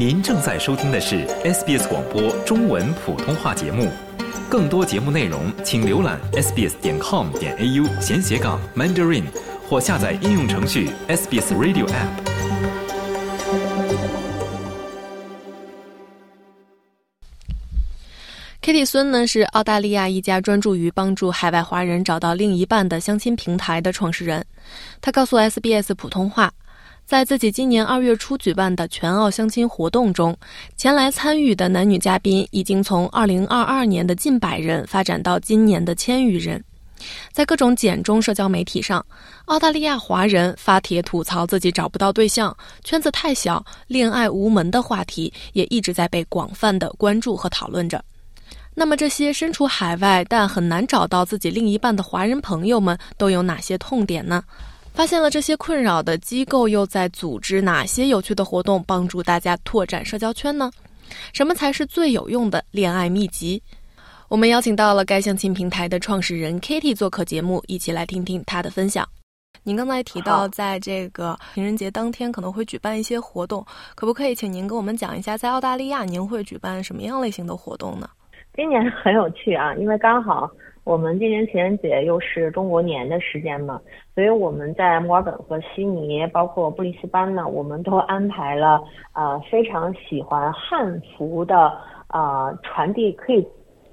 您正在收听的是 SBS 广播中文普通话节目。更多节目内容，请浏览 sbs 点 com 点 au 闲斜杠 mandarin，或下载应用程序 SBS Radio App。Kitty 孙呢是澳大利亚一家专注于帮助海外华人找到另一半的相亲平台的创始人。他告诉 SBS 普通话，在自己今年二月初举办的全澳相亲活动中，前来参与的男女嘉宾已经从2022年的近百人发展到今年的千余人。在各种简中社交媒体上，澳大利亚华人发帖吐槽自己找不到对象、圈子太小、恋爱无门的话题，也一直在被广泛的关注和讨论着。那么，这些身处海外但很难找到自己另一半的华人朋友们都有哪些痛点呢？发现了这些困扰的机构又在组织哪些有趣的活动，帮助大家拓展社交圈呢？什么才是最有用的恋爱秘籍？我们邀请到了该相亲平台的创始人 Kitty 做客节目，一起来听听她的分享。您刚才提到，在这个情人节当天可能会举办一些活动，可不可以请您跟我们讲一下，在澳大利亚您会举办什么样类型的活动呢？今年很有趣啊，因为刚好我们今年情人节又是中国年的时间嘛，所以我们在墨尔本和悉尼，包括布里斯班呢，我们都安排了呃非常喜欢汉服的呃传递，可以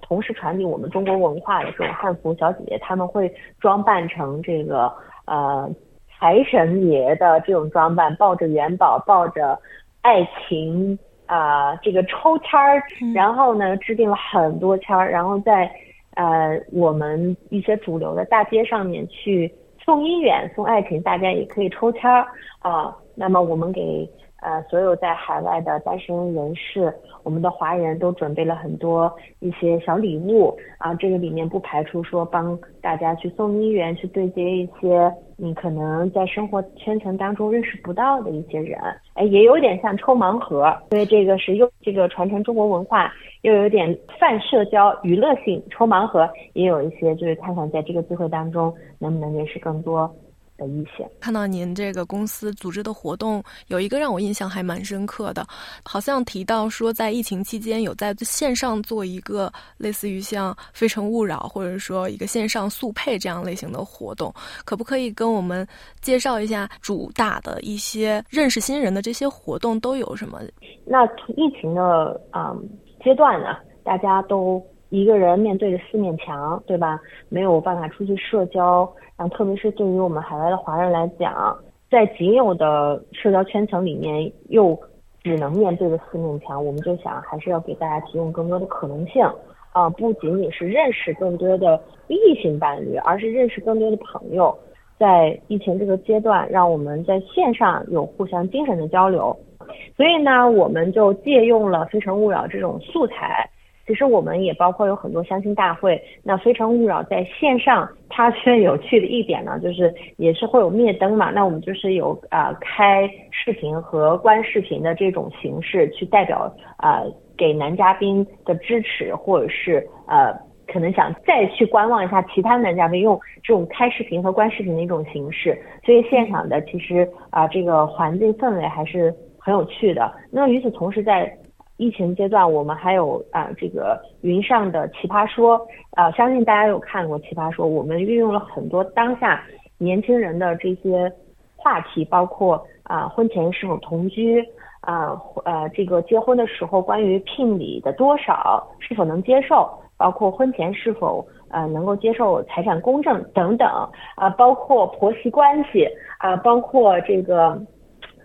同时传递我们中国文化的这种汉服小姐姐，他们会装扮成这个呃财神爷的这种装扮，抱着元宝，抱着爱情。啊，这个抽签儿，然后呢，制定了很多签儿，然后在呃我们一些主流的大街上面去送姻缘、送爱情，大家也可以抽签儿啊。那么我们给呃所有在海外的单身人士，我们的华人都准备了很多一些小礼物啊。这个里面不排除说帮大家去送姻缘，去对接一些。你可能在生活圈层当中认识不到的一些人，哎，也有点像抽盲盒，因为这个是又这个传承中国文化，又有点泛社交娱乐性。抽盲盒也有一些，就是看看在这个机会当中能不能认识更多。的一些，看到您这个公司组织的活动，有一个让我印象还蛮深刻的，好像提到说在疫情期间有在线上做一个类似于像《非诚勿扰》或者说一个线上速配这样类型的活动，可不可以跟我们介绍一下主打的一些认识新人的这些活动都有什么？那疫情的啊阶段呢，大家都。一个人面对着四面墙，对吧？没有办法出去社交，然后特别是对于我们海外的华人来讲，在仅有的社交圈层里面，又只能面对着四面墙，我们就想还是要给大家提供更多的可能性啊！不仅仅是认识更多的异性伴侣，而是认识更多的朋友。在疫情这个阶段，让我们在线上有互相精神的交流，所以呢，我们就借用了《非诚勿扰》这种素材。其实我们也包括有很多相亲大会，那非诚勿扰在线上，它最有趣的一点呢，就是也是会有灭灯嘛，那我们就是有啊开视频和关视频的这种形式，去代表啊给男嘉宾的支持，或者是呃可能想再去观望一下其他男嘉宾，用这种开视频和关视频的一种形式，所以现场的其实啊这个环境氛围还是很有趣的。那与此同时，在疫情阶段，我们还有啊这个云上的奇葩说，啊相信大家有看过奇葩说，我们运用了很多当下年轻人的这些话题，包括啊婚前是否同居，啊呃这个结婚的时候关于聘礼的多少是否能接受，包括婚前是否呃能够接受财产公证等等，啊包括婆媳关系，啊包括这个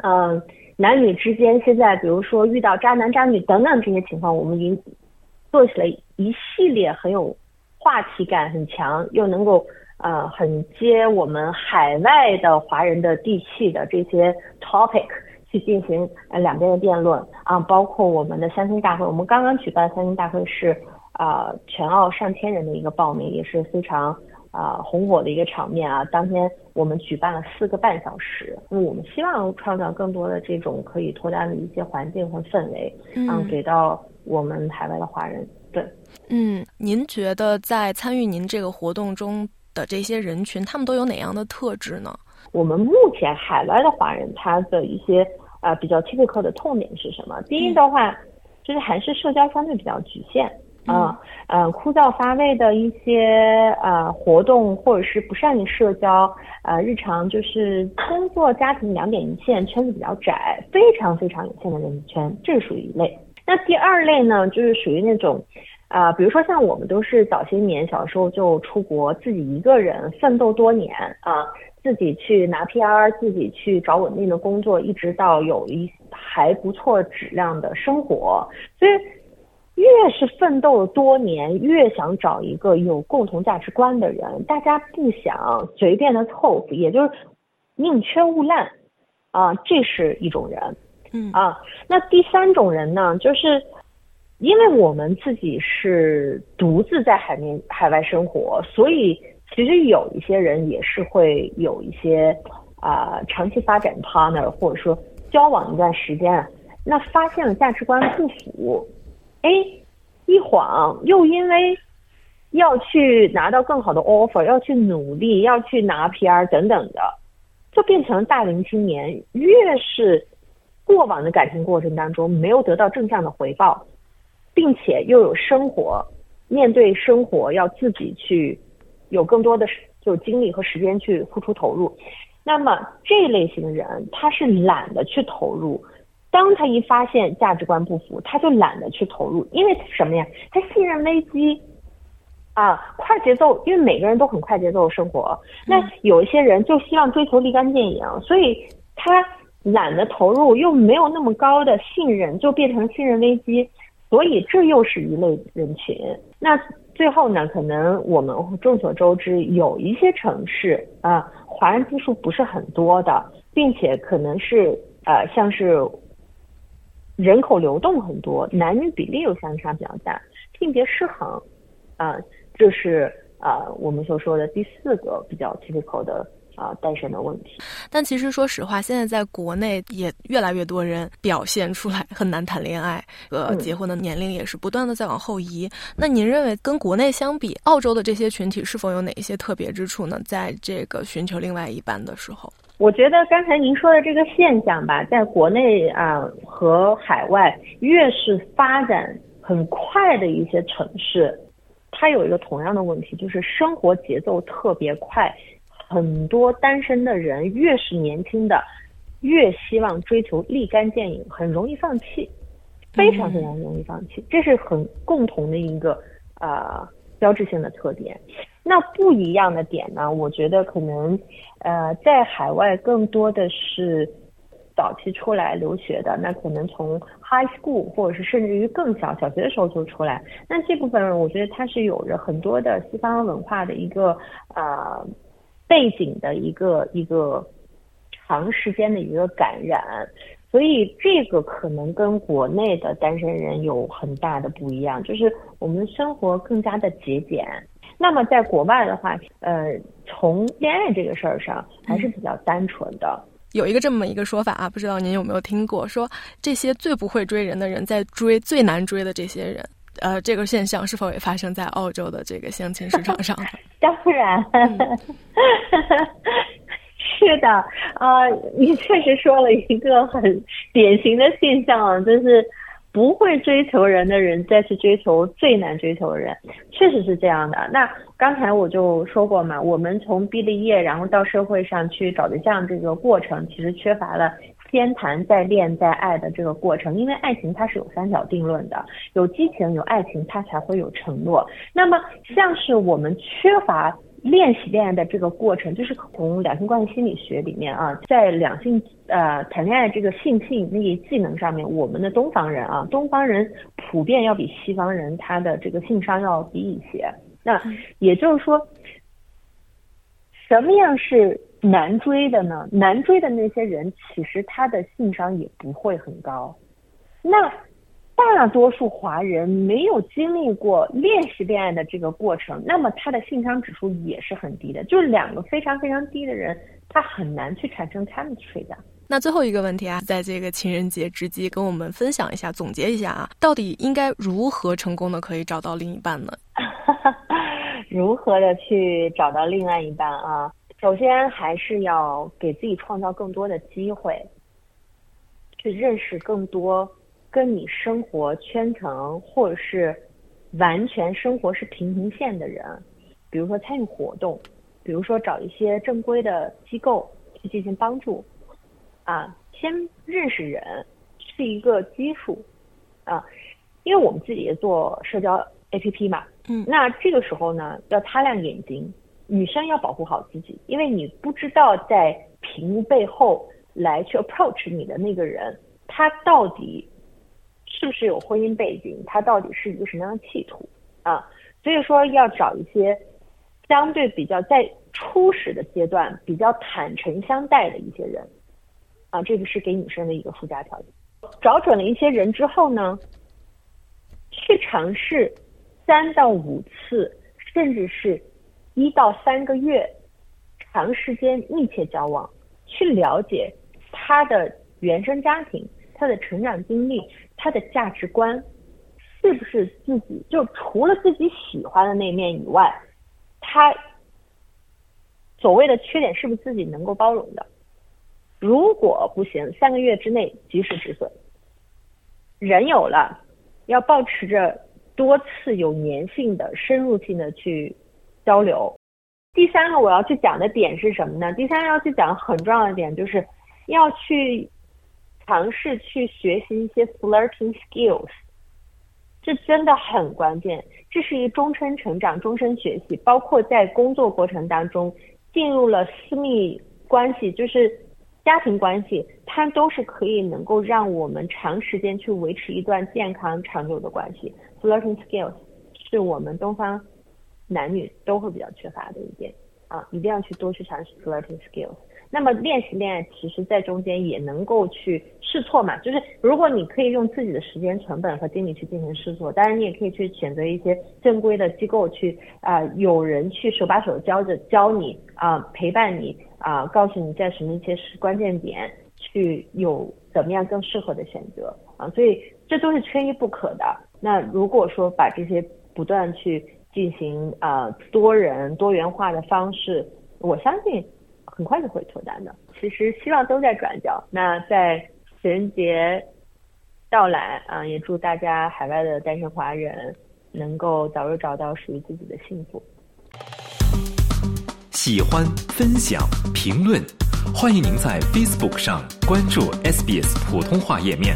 嗯。男女之间现在，比如说遇到渣男渣女等等这些情况，我们已经做起了一系列很有话题感很强，又能够呃很接我们海外的华人的地气的这些 topic 去进行呃两边的辩论啊，包括我们的相亲大会，我们刚刚举办相亲大会是啊全澳上千人的一个报名，也是非常。啊，红火的一个场面啊！当天我们举办了四个半小时，那么我们希望创造更多的这种可以脱单的一些环境和氛围，嗯，给到我们海外的华人。对，嗯，您觉得在参与您这个活动中的这些人群，他们都有哪样的特质呢？我们目前海外的华人，他的一些啊比较 typical 的痛点是什么？第一的话，就是还是社交相对比较局限。啊，呃，枯燥乏味的一些呃活动，或者是不善于社交，呃，日常就是工作家庭两点一线，圈子比较窄，非常非常有限的人圈，这是属于一类。那第二类呢，就是属于那种，啊，比如说像我们都是早些年小时候就出国，自己一个人奋斗多年啊，自己去拿 PR，自己去找稳定的工作，一直到有一还不错质量的生活，所以。越是奋斗了多年，越想找一个有共同价值观的人。大家不想随便的凑合，也就是宁缺毋滥啊，这是一种人。嗯啊，那第三种人呢，就是因为我们自己是独自在海面海外生活，所以其实有一些人也是会有一些啊长期发展 partner，或者说交往一段时间，那发现了价值观不符。哎，一晃又因为要去拿到更好的 offer，要去努力，要去拿 PR 等等的，就变成大龄青年。越是过往的感情过程当中没有得到正向的回报，并且又有生活面对生活要自己去有更多的就精力和时间去付出投入，那么这类型的人他是懒得去投入。当他一发现价值观不符，他就懒得去投入，因为什么呀？他信任危机，啊，快节奏，因为每个人都很快节奏生活。那有一些人就希望追求立竿见影，所以他懒得投入，又没有那么高的信任，就变成信任危机。所以这又是一类人群。那最后呢？可能我们众所周知，有一些城市啊，华人基数不是很多的，并且可能是呃，像是。人口流动很多，男女比例又相差比较大，性别失衡，啊，这是啊我们所说的第四个比较 typical 的啊单身的问题。但其实说实话，现在在国内也越来越多人表现出来很难谈恋爱，呃，结婚的年龄也是不断的在往后移。那您认为跟国内相比，澳洲的这些群体是否有哪一些特别之处呢？在这个寻求另外一半的时候？我觉得刚才您说的这个现象吧，在国内啊和海外，越是发展很快的一些城市，它有一个同样的问题，就是生活节奏特别快，很多单身的人越是年轻的，越希望追求立竿见影，很容易放弃，非常非常容易放弃，这是很共同的一个啊标志性的特点。那不一样的点呢？我觉得可能，呃，在海外更多的是早期出来留学的，那可能从 high school 或者是甚至于更小小学的时候就出来。那这部分人，我觉得他是有着很多的西方文化的一个呃背景的一个一个长时间的一个感染，所以这个可能跟国内的单身人有很大的不一样，就是我们生活更加的节俭。那么在国外的话，呃，从恋爱这个事儿上还是比较单纯的。有一个这么一个说法啊，不知道您有没有听过？说这些最不会追人的人在追最难追的这些人。呃，这个现象是否也发生在澳洲的这个相亲市场上？当然，是的。呃，你确实说了一个很典型的现象，就是。不会追求人的人再去追求最难追求的人，确实是这样的。那刚才我就说过嘛，我们从毕了业然后到社会上去找对象这个过程，其实缺乏了先谈再恋再爱的这个过程。因为爱情它是有三角定论的，有激情有爱情，它才会有承诺。那么像是我们缺乏。练习恋爱的这个过程，就是从两性关系心理学里面啊，在两性呃谈恋爱这个性吸引力技能上面，我们的东方人啊，东方人普遍要比西方人他的这个性商要低一些。那也就是说，什么样是难追的呢？难追的那些人，其实他的性商也不会很高。那。大多数华人没有经历过练习恋爱的这个过程，那么他的性商指数也是很低的。就是两个非常非常低的人，他很难去产生 chemistry 的。那最后一个问题啊，在这个情人节之际，跟我们分享一下，总结一下啊，到底应该如何成功的可以找到另一半呢？如何的去找到另外一半啊？首先还是要给自己创造更多的机会。去认识更多跟你生活圈层或者是完全生活是平行线的人，比如说参与活动，比如说找一些正规的机构去进行帮助，啊，先认识人是一个基础，啊，因为我们自己也做社交 APP 嘛，嗯，那这个时候呢，要擦亮眼睛，女生要保护好自己，因为你不知道在屏幕背后来去 approach 你的那个人，他到底是不是有婚姻背景，他到底是一个什么样的企图啊？所以说要找一些相对比较在初始的阶段比较坦诚相待的一些人啊，这个是给女生的一个附加条件。找准了一些人之后呢，去尝试三到五次，甚至是一到三个月长时间密切交往，去了解他的原生家庭、他的成长经历、他的价值观，是不是自己就除了自己喜欢的那面以外，他所谓的缺点是不是自己能够包容的？如果不行，三个月之内及时止损。人有了，要保持着多次有粘性的、深入性的去交流。第三个我要去讲的点是什么呢？第三个要去讲很重要的点就是要去尝试去学习一些 flirting skills，这真的很关键。这是一终身成长、终身学习，包括在工作过程当中进入了私密关系，就是家庭关系，它都是可以能够让我们长时间去维持一段健康长久的关系。flirting skills 是我们东方。男女都会比较缺乏的一点啊，一定要去多去尝试 flirting skills。那么练习恋爱，其实在中间也能够去试错嘛。就是如果你可以用自己的时间成本和精力去进行试错，当然你也可以去选择一些正规的机构去啊，有人去手把手教着教你啊，陪伴你啊，告诉你在什么一些是关键点，去有怎么样更适合的选择啊。所以这都是缺一不可的。那如果说把这些不断去进行啊多人多元化的方式，我相信很快就会脱单的。其实希望都在转角。那在情人节到来啊，也祝大家海外的单身华人能够早日找到属于自己的幸福。喜欢、分享、评论，欢迎您在 Facebook 上关注 SBS 普通话页面。